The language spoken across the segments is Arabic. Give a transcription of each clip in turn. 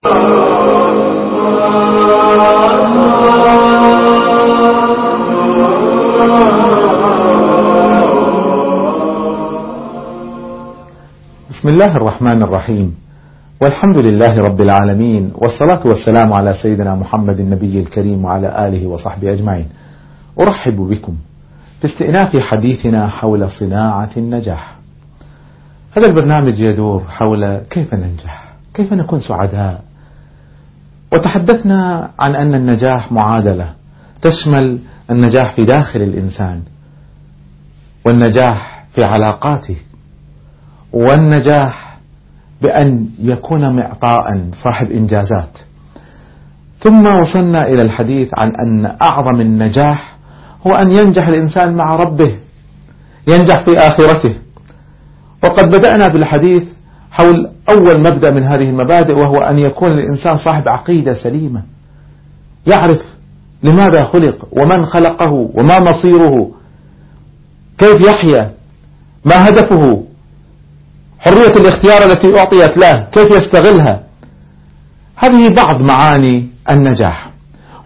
بسم الله الرحمن الرحيم. والحمد لله رب العالمين والصلاة والسلام على سيدنا محمد النبي الكريم وعلى آله وصحبه أجمعين. أرحب بكم في استئناف حديثنا حول صناعة النجاح. هذا البرنامج يدور حول كيف ننجح كيف نكون سعداء وتحدثنا عن أن النجاح معادلة تشمل النجاح في داخل الإنسان والنجاح في علاقاته والنجاح بأن يكون معطاء صاحب إنجازات. ثم وصلنا إلى الحديث عن أن أعظم النجاح هو أن ينجح الإنسان مع ربه ينجح في آخرته. وقد بدأنا بالحديث حول أول مبدأ من هذه المبادئ وهو أن يكون الإنسان صاحب عقيدة سليمة يعرف لماذا خلق ومن خلقه وما مصيره كيف يحيا ما هدفه حرية الاختيار التي أعطيت له كيف يستغلها. هذه بعض معاني النجاح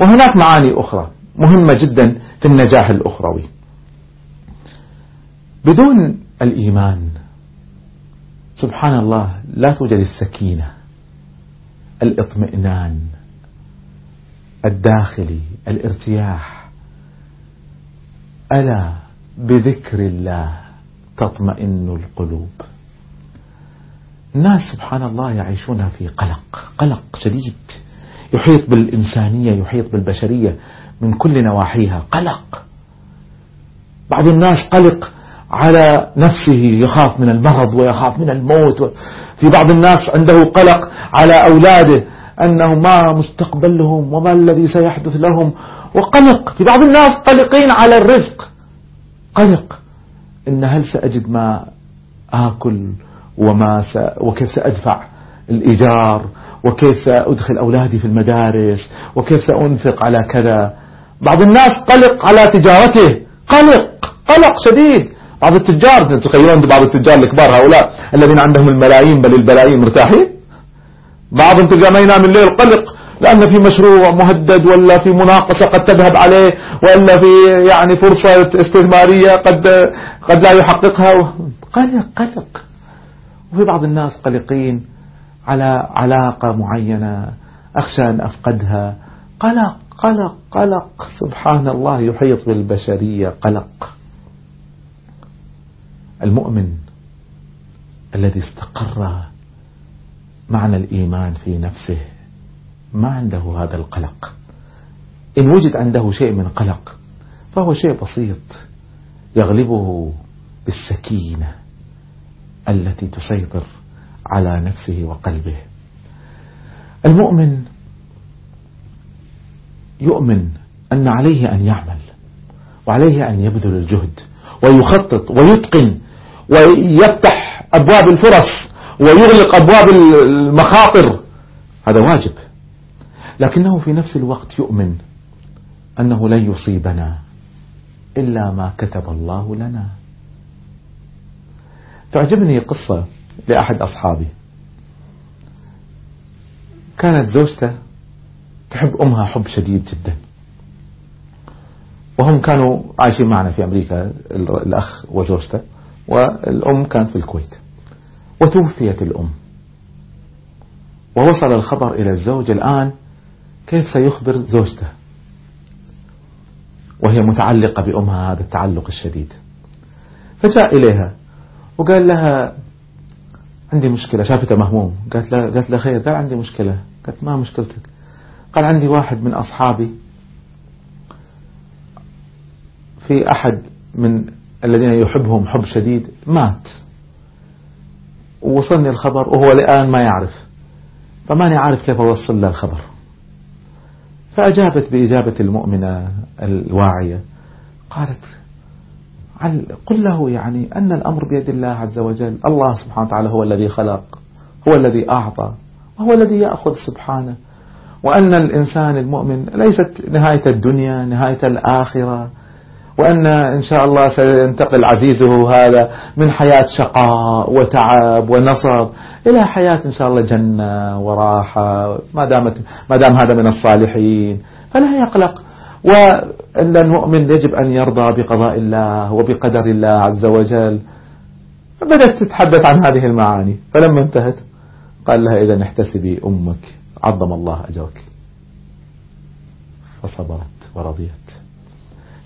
وهناك معاني أخرى مهمة جدا في النجاح الأخروي. بدون الإيمان سبحان الله لا توجد السكينة الإطمئنان الداخلي الارتياح. ألا بذكر الله تطمئن القلوب. الناس سبحان الله يعيشون في قلق قلق شديد. يحيط بالإنسانية يحيط بالبشرية من كل نواحيها قلق. بعض الناس قلق على نفسه يخاف من المرض ويخاف من الموت. في بعض الناس عنده قلق على أولاده أنه ما مستقبلهم وما الذي سيحدث لهم. وقلق في بعض الناس قلقين على الرزق. قلق. إن هل سأجد ما آكل وما س... وكيف سأدفع الإيجار؟ وكيف سأدخل أولادي في المدارس؟ وكيف سأنفق على كذا؟ بعض الناس قلق على تجارته. قلق قلق شديد. بعض التجار تتخيلون بعض التجار الكبار هؤلاء الذين عندهم الملايين بل البلايين مرتاحين؟ بعض التجار ما ينام الليل قلق لأن في مشروع مهدد ولا في مناقصة قد تذهب عليه ولا في يعني فرصة استثمارية قد قد لا يحققها. قلق قلق. وفي بعض الناس قلقين على علاقة معينة أخشى أن أفقدها. قلق قلق قلق. سبحان الله يحيط بالبشرية قلق. المؤمن الذي استقر معنى الإيمان في نفسه ما عنده هذا القلق. إن وجد عنده شيء من قلق فهو شيء بسيط يغلبه بالسكينة التي تسيطر على نفسه وقلبه. المؤمن يؤمن أن عليه أن يعمل وعليه أن يبذل الجهد ويخطط ويتقن ويفتح أبواب الفرص ويغلق أبواب المخاطر. هذا واجب. لكنه في نفس الوقت يؤمن أنه لن يصيبنا إلا ما كتب الله لنا. تعجبني قصة لأحد أصحابي. كانت زوجته تحب أمها حب شديد جدا. وهم كانوا عايشين معنا في أمريكا الأخ وزوجته. والأم كانت في الكويت. وتوفيت الأم. ووصل الخبر إلى الزوج الآن كيف سيخبر زوجته. وهي متعلقة بأمها هذا التعلق الشديد. فجاء إليها وقال لها عندي مشكلة. شافته مهموم. قالت له قالت له خير قال عندي مشكلة. قالت ما مشكلتك؟ قال عندي واحد من أصحابي في أحد من الذين يحبهم حب شديد مات. ووصلني الخبر وهو الآن ما يعرف. فماني عارف كيف أوصل له الخبر. فأجابت بإجابة المؤمنة الواعية قالت قل له يعني أن الأمر بيد الله عز وجل. الله سبحانه وتعالى هو الذي خلق هو الذي أعطى وهو الذي يأخذ سبحانه. وأن الإنسان المؤمن ليست نهاية الدنيا نهاية الآخرة وأن إن شاء الله سينتقل عزيزه هذا من حياة شقاء وتعب ونصب إلى حياة إن شاء الله جنة وراحة. ما دامت ما دام هذا من الصالحين فلا يقلق. وأن المؤمن يجب أن يرضى بقضاء الله وبقدر الله عز وجل. بدأت تتحدث عن هذه المعاني فلما انتهت قال لها إذا احتسبي أمك عظم الله أجرك. فصبرت ورضيت.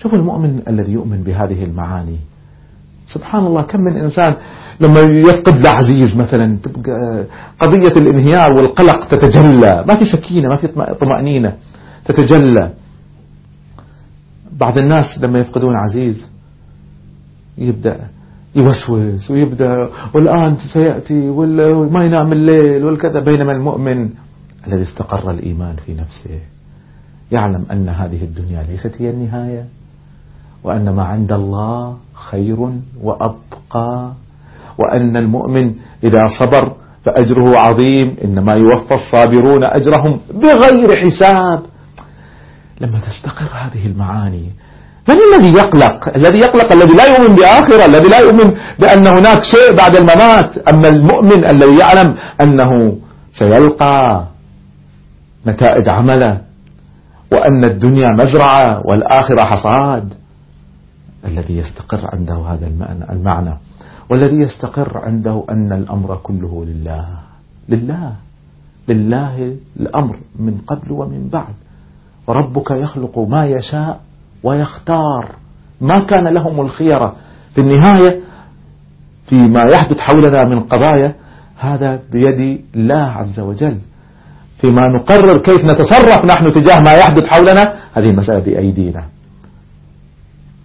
شوف المؤمن الذي يؤمن بهذه المعاني. سبحان الله كم من إنسان لما يفقد العزيز مثلا تبقى قضية الإنهيار والقلق تتجلى. ما في سكينة ما في طمأنينة تتجلى. بعض الناس لما يفقدون عزيز يبدأ يوسوس ويبدأ والآن سيأتي وما ينام الليل والكذا بينما المؤمن الذي استقر الإيمان في نفسه يعلم أن هذه الدنيا ليست هي النهاية. وأن ما عند الله خير وأبقى. وأن المؤمن إذا صبر فأجره عظيم إنما يوفى الصابرون أجرهم بغير حساب. لما تستقر هذه المعاني من الذي يقلق؟ الذي يقلق الذي لا يؤمن بآخرة الذي لا يؤمن بأن هناك شيء بعد الممات. أما المؤمن الذي يعلم أنه سيلقى نتائج عمله وأن الدنيا مزرعة والآخرة حصاد. الذي يستقر عنده هذا المعنى والذي يستقر عنده أن الأمر كله لله. لله. لله الأمر من قبل ومن بعد. وربك يخلق ما يشاء ويختار. ما كان لهم الخيرة في النهاية فيما يحدث حولنا من قضايا هذا بيد الله عز وجل. فيما نقرر كيف نتصرف نحن تجاه ما يحدث حولنا هذه المسألة بأيدينا.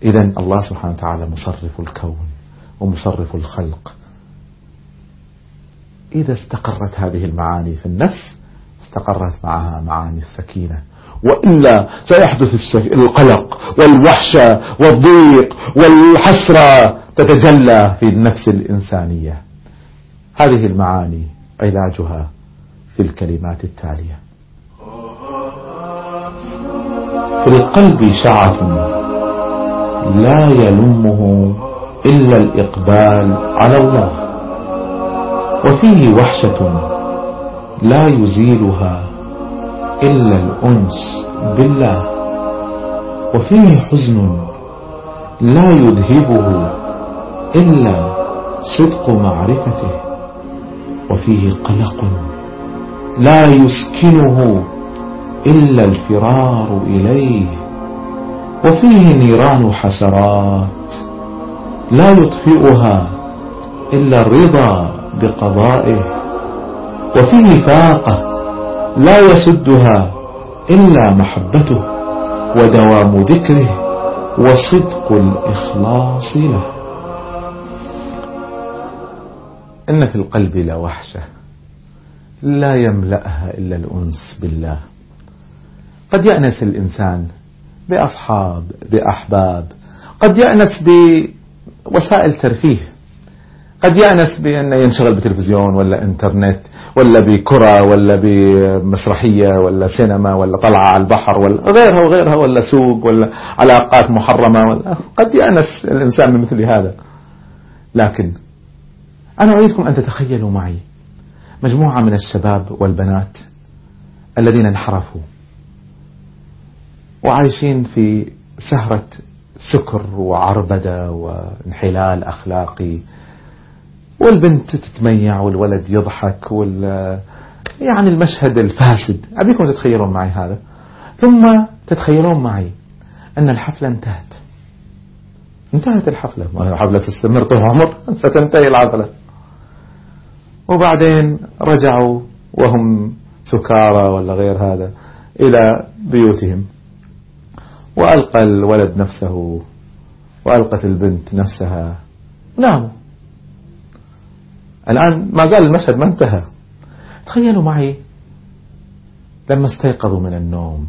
إذا الله سبحانه وتعالى مصرف الكون ومصرف الخلق. إذا استقرت هذه المعاني في النفس استقرت معها معاني السكينة. وإلا سيحدث القلق والوحشة والضيق والحسرة تتجلى في النفس الإنسانية. هذه المعاني علاجها في الكلمات التالية. في القلب شعث لا يلمه إلا الإقبال على الله. وفيه وحشة لا يزيلها إلا الأنس بالله. وفيه حزن لا يذهبه إلا صدق معرفته. وفيه قلق لا يسكنه إلا الفرار إليه. وفيه نيران حسرات لا يطفئها إلا الرضا بقضائه وفيه فاقة لا يسدها إلا محبته ودوام ذكره وصدق الإخلاص له. إن في القلب لوحشة لا يملأها إلا الأنس بالله. قد يأنس الإنسان بأصحاب بأحباب. قد يأنس بوسائل ترفيه. قد يأنس بأنه ينشغل بتلفزيون ولا إنترنت ولا بكرة ولا بمسرحية ولا سينما ولا طلعة على البحر ولا غيرها وغيرها ولا سوق ولا علاقات محرمة ولا. قد يأنس الإنسان من مثل هذا. لكن أنا أريدكم أن تتخيلوا معي مجموعة من الشباب والبنات الذين انحرفوا. وعايشين في سهرة سكر وعربدة وانحلال أخلاقي. والبنت تتميع والولد يضحك وال يعني المشهد الفاسد. أبيكم تتخيلون معي هذا؟ ثم تتخيلون معي أن الحفلة انتهت. انتهت الحفلة. ما هي حفلة تستمر طول العمر؟ ستنتهي الحفلة وبعدين رجعوا وهم سكارى ولا غير هذا إلى بيوتهم. وألقى الولد نفسه وألقت البنت نفسها. ناموا الآن ما زال المشهد ما انتهى. تخيلوا معي لما استيقظوا من النوم.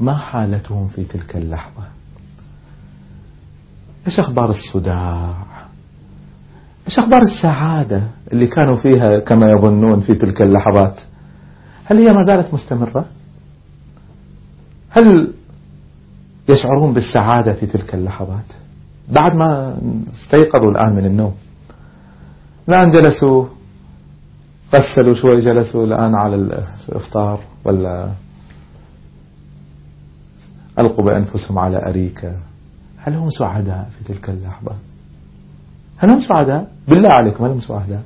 ما حالتهم في تلك اللحظة؟ إيش أخبار الصداع؟ إيش أخبار السعادة اللي كانوا فيها كما يظنون في تلك اللحظات؟ هل هي ما زالت مستمرة؟ هل يشعرون بالسعادة في تلك اللحظات؟ بعد ما استيقظوا الآن من النوم. الآن جلسوا غسلوا شوي جلسوا الآن على الإفطار ولا ألقوا بأنفسهم على أريكة. هل هم سعداء في تلك اللحظة؟ هل هم سعداء؟ بالله عليكم هل هم سعداء؟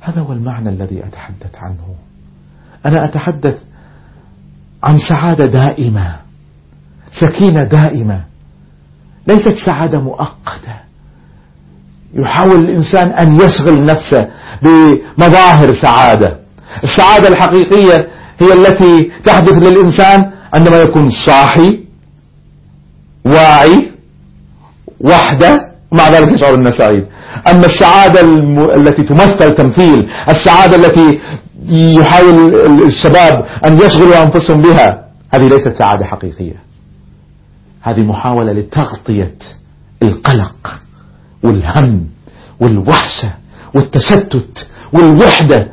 هذا هو المعنى الذي أتحدث عنه. أنا أتحدث عن سعادة دائمة سكينة دائمة. ليست سعادة مؤقتة. يحاول الإنسان أن يشغل نفسه بمظاهر سعادة. السعادة الحقيقية هي التي تحدث للإنسان عندما يكون صاحي واعي وحده ومع ذلك يشعر أنه سعيد أما السعادة الم... التي تمثل تمثيل السعادة التي يحاول الشباب أن يشغلوا أنفسهم بها. هذه ليست سعادة حقيقية. هذه محاولة لتغطية القلق والهم والوحشة والتشتت والوحدة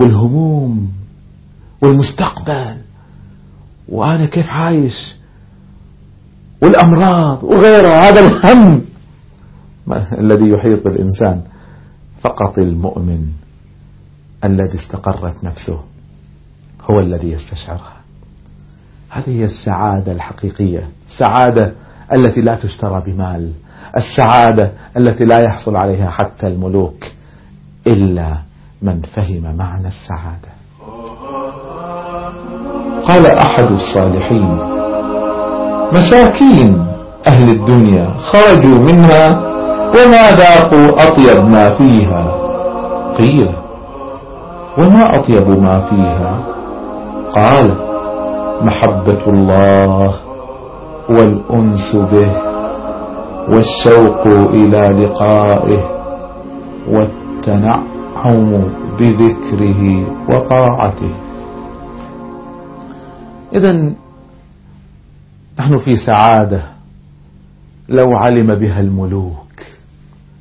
والهموم والمستقبل. وأنا كيف عايش؟ والأمراض وغيرها. هذا الهم الذي يحيط بالإنسان فقط المؤمن. الذي استقرت نفسه هو الذي يستشعرها. هذه هي السعادة الحقيقية السعادة التي لا تشترى بمال السعادة التي لا يحصل عليها حتى الملوك إلا من فهم معنى السعادة. قال أحد الصالحين مساكين أهل الدنيا خرجوا منها وما ذاقوا أطيب ما فيها. قيل وما أطيب ما فيها. قال محبة الله والأنس به والشوق إلى لقائه والتنعم بذكره وطاعته. إذا نحن في سعادة لو علم بها الملوك.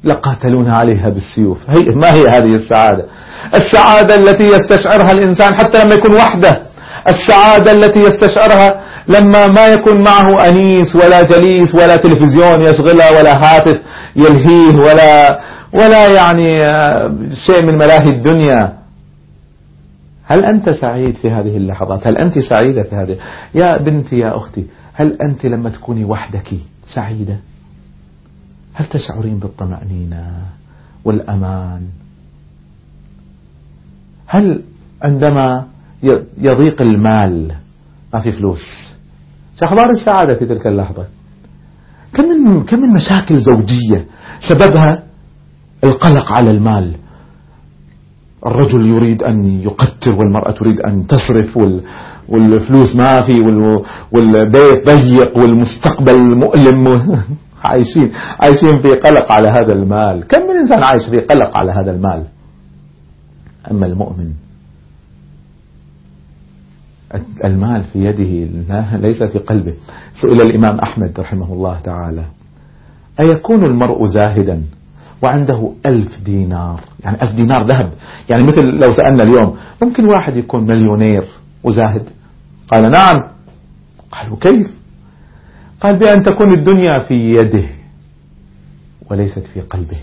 لقاتلونا عليها بالسيوف. هي ما هي هذه السعادة؟ السعادة التي يستشعرها الإنسان حتى لما يكون وحده. السعادة التي يستشعرها لما ما يكون معه أنيس ولا جليس ولا تلفزيون يشغله ولا هاتف يلهيه ولا ولا يعني آه، شيء من ملاهي الدنيا. هل أنت سعيد في هذه اللحظات؟ هل أنت سعيدة في هذه؟ يا بنتي يا أختي هل أنت لما تكوني وحدك سعيدة؟ هل تشعرين بالطمأنينة والأمان؟ هل عندما يضيق المال ما في فلوس؟ شو أخبار السعادة في تلك اللحظة؟ كم من كم من مشاكل زوجية سببها القلق على المال؟ الرجل يريد أن يقتر والمرأة تريد أن تصرف والفلوس ما في والبيت ضيق والمستقبل مؤلم. عايشين عايشين في قلق على هذا المال. كم من إنسان عايش في قلق على هذا المال؟ أما المؤمن. المال في يده ليس في قلبه. سئل الإمام أحمد رحمه الله تعالى. أيكون المرء زاهدا وعنده ألف دينار؟ يعني ألف دينار ذهب. يعني مثل لو سألنا اليوم ممكن واحد يكون مليونير وزاهد؟ قال نعم. قالوا كيف؟ قال بأن تكون الدنيا في يده وليست في قلبه.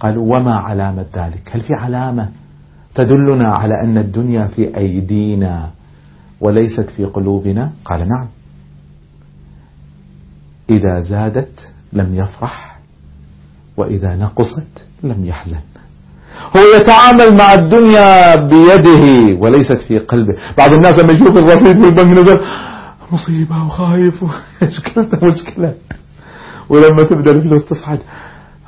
قالوا وما علامة ذلك؟ هل في علامة تدلنا على أن الدنيا في أيدينا وليست في قلوبنا؟ قال نعم. إذا زادت لم يفرح وإذا نقصت لم يحزن. هو يتعامل مع الدنيا بيده وليست في قلبه. بعض الناس لما يشوف الرصيد في البنك نزل مصيبة وخايف مشكلة مشكلة. ولما تبدأ الفلوس تصعد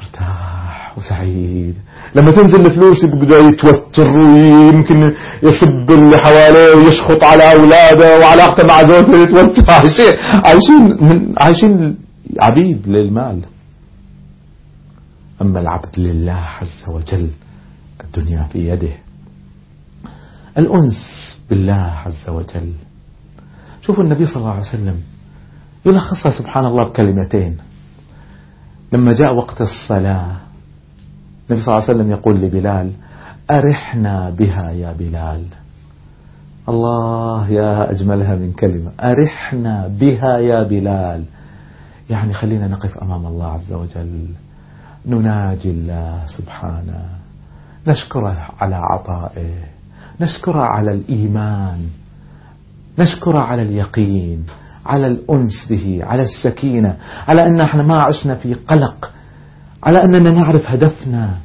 أرتاح وسعيد. لما تنزل الفلوس يبدأ يتوتر ويمكن يسب اللي حواليه ويشخط على أولاده وعلاقته مع زوجته يتوتر. عايشين عايشين من عايشين عبيد للمال. أما العبد لله عز وجل الدنيا في يده. الأنس بالله عز وجل. شوفوا النبي صلى الله عليه وسلم يلخصها سبحان الله بكلمتين. لما جاء وقت الصلاة النبي صلى الله عليه وسلم يقول لبلال أرحنا بها يا بلال. الله يا أجملها من كلمة أرحنا بها يا بلال. يعني خلينا نقف أمام الله عز وجل نناجي الله سبحانه نشكره على عطائه نشكره على الإيمان. نشكره على اليقين على الأنس به على السكينة على أن إحنا ما عشنا في قلق على أننا نعرف هدفنا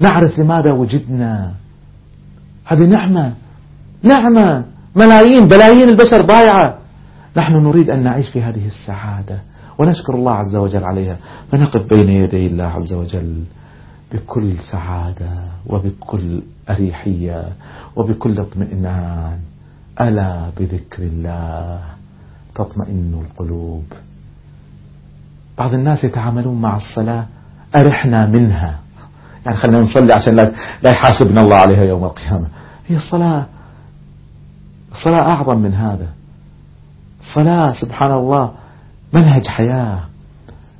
نعرف لماذا وجدنا. هذه نعمة نعمة ملايين بلايين البشر ضايعة. نحن نريد أن نعيش في هذه السعادة ونشكر الله عز وجل عليها. فنقف بين يدي الله عز وجل بكل سعادة وبكل أريحية وبكل اطمئنان. ألا بذكر الله؟ تطمئن القلوب. بعض الناس يتعاملون مع الصلاة أرحنا منها. يعني خلينا نصلي عشان لا يحاسبنا الله عليها يوم القيامة. هي الصلاة الصلاة أعظم من هذا. الصلاة سبحان الله منهج حياة.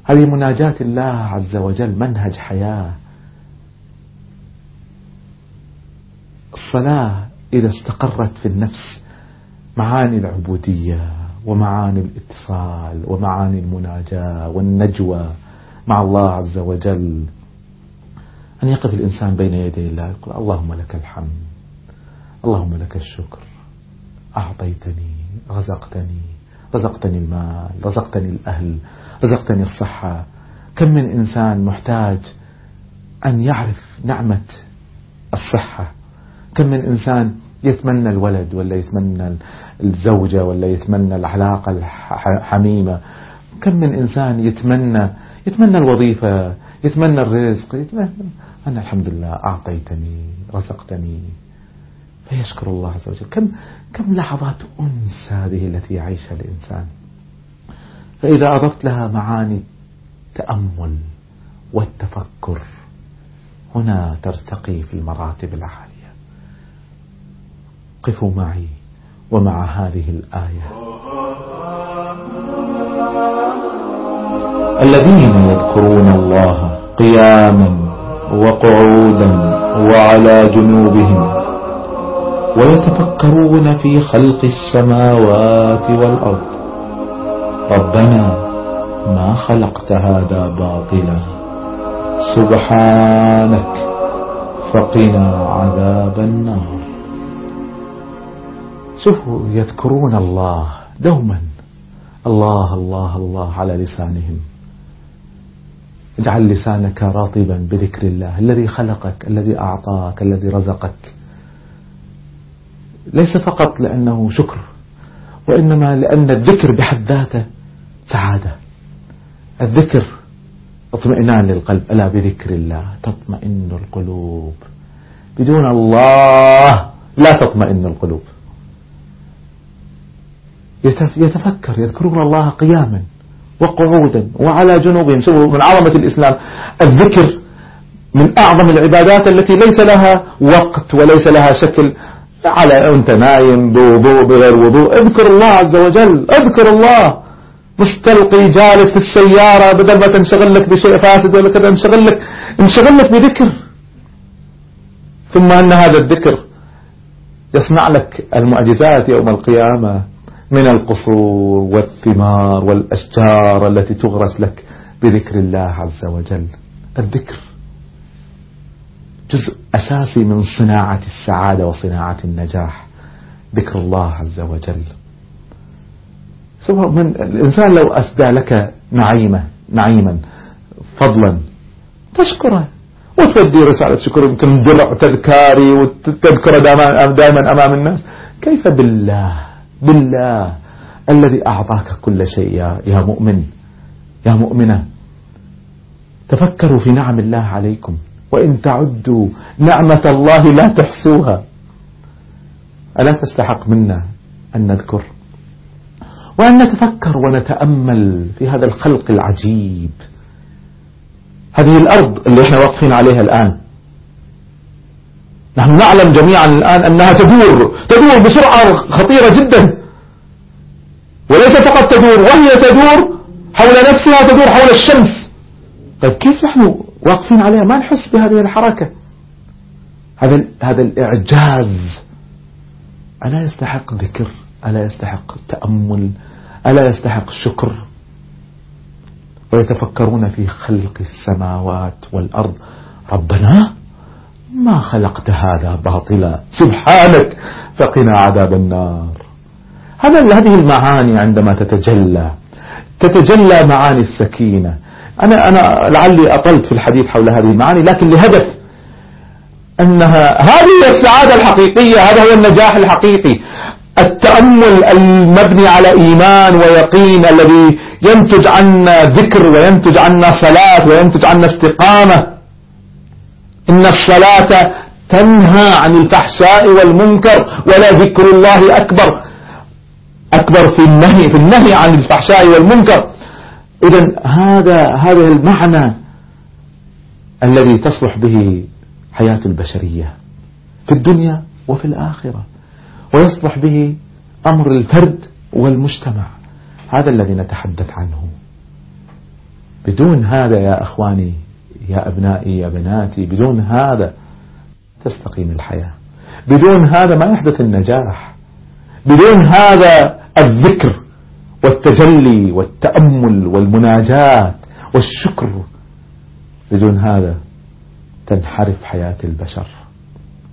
هذه مناجاة الله عز وجل منهج حياة. الصلاة إذا استقرت في النفس معاني العبودية ومعاني الاتصال ومعاني المناجاة والنجوى مع الله عز وجل. أن يقف الإنسان بين يدي الله يقول اللهم لك الحمد اللهم لك الشكر أعطيتني رزقتني رزقتني المال رزقتني الأهل رزقتني الصحة. كم من إنسان محتاج أن يعرف نعمة الصحة؟ كم من إنسان يتمنى الولد ولا يتمنى الزوجة ولا يتمنى العلاقة الحميمة. كم من إنسان يتمنى يتمنى الوظيفة يتمنى الرزق يتمنى أنا الحمد لله أعطيتني رزقتني. فيشكر الله عز وجل. كم كم لحظات أنس هذه التي يعيشها الإنسان. فإذا أضفت لها معاني التأمل والتفكر هنا ترتقي في المراتب العالية. قفوا معي ومع هذه الآية. الذين يذكرون الله قياما وقعودا وعلى جنوبهم ويتفكرون في خلق السماوات والأرض. ربنا ما خلقت هذا باطلا. سبحانك فقنا عذاب النار. شوفوا يذكرون الله دوما. الله الله الله على لسانهم. اجعل لسانك راطبا بذكر الله. الذي خلقك الذي أعطاك الذي رزقك. ليس فقط لأنه شكر وإنما لأن الذكر بحد ذاته سعادة. الذكر اطمئنان للقلب. ألا بذكر الله تطمئن القلوب. بدون الله لا تطمئن القلوب. يتفكر يذكرون الله قياما وقعودا وعلى جنوبهم. شوفوا من عظمة الإسلام الذكر من أعظم العبادات التي ليس لها وقت وليس لها شكل. على أنت نايم بوضوء بغير وضوء. اذكر الله عز وجل اذكر الله. مستلقي جالس في السيارة بدل ما تنشغل لك بشيء فاسد ولا كذا انشغل لك انشغل لك بذكر. ثم أن هذا الذكر يصنع لك المعجزات يوم القيامة. من القصور والثمار والأشجار التي تغرس لك بذكر الله عز وجل. الذكر جزء أساسي من صناعة السعادة وصناعة النجاح ذكر الله عز وجل. سواء من الإنسان لو أسدى لك نعيمة نعيما فضلا تشكره. وتودي رسالة شكر يمكن درع تذكاري وتذكره دائما أمام الناس. كيف بالله؟ بالله الذي أعطاك كل شيء يا, يا مؤمن يا مؤمنة. تفكروا في نعم الله عليكم وإن تعدوا نعمة الله لا تحصوها. ألا تستحق منا أن نذكر؟ وأن نتفكر ونتأمل في هذا الخلق العجيب. هذه الأرض اللي إحنا واقفين عليها الآن. نحن نعلم جميعا الآن أنها تدور تدور بسرعة خطيرة جدا. وليس فقط تدور وهي تدور حول نفسها تدور حول الشمس. طيب كيف نحن واقفين عليها؟ ما نحس بهذه الحركة؟ هذا هذا الإعجاز. ألا يستحق ذكر ألا يستحق تأمل ألا يستحق شكر ويتفكرون في خلق السماوات والأرض. ربنا ما خلقت هذا باطلا؟ سبحانك فقنا عذاب النار. هذا هذه المعاني عندما تتجلى. تتجلى معاني السكينة. أنا أنا لعلي أطلت في الحديث حول هذه المعاني لكن لهدف أنها هذه السعادة الحقيقية هذا هو النجاح الحقيقي. التأمل المبني على إيمان ويقين الذي ينتج عنا ذكر وينتج عنا صلاة وينتج عنا استقامة. إن الصلاة تنهى عن الفحشاء والمنكر ولا ذكر الله أكبر. أكبر في النهي في النهي عن الفحشاء والمنكر. إذا هذا هذا المعنى الذي تصلح به حياة البشرية في الدنيا وفي الآخرة ويصلح به أمر الفرد والمجتمع. هذا الذي نتحدث عنه. بدون هذا يا أخواني يا أبنائي يا بناتي بدون هذا تستقيم الحياة. بدون هذا ما يحدث النجاح. بدون هذا الذكر والتجلي والتأمل والمناجاة والشكر. بدون هذا تنحرف حياة البشر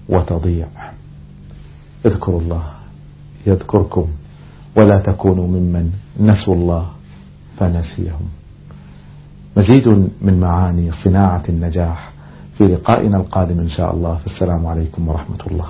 وتضيع. اذكروا الله يذكركم ولا تكونوا ممن نسوا الله فنسيهم. مزيد من معاني صناعة النجاح في لقائنا القادم إن شاء الله. فالسلام عليكم ورحمة الله.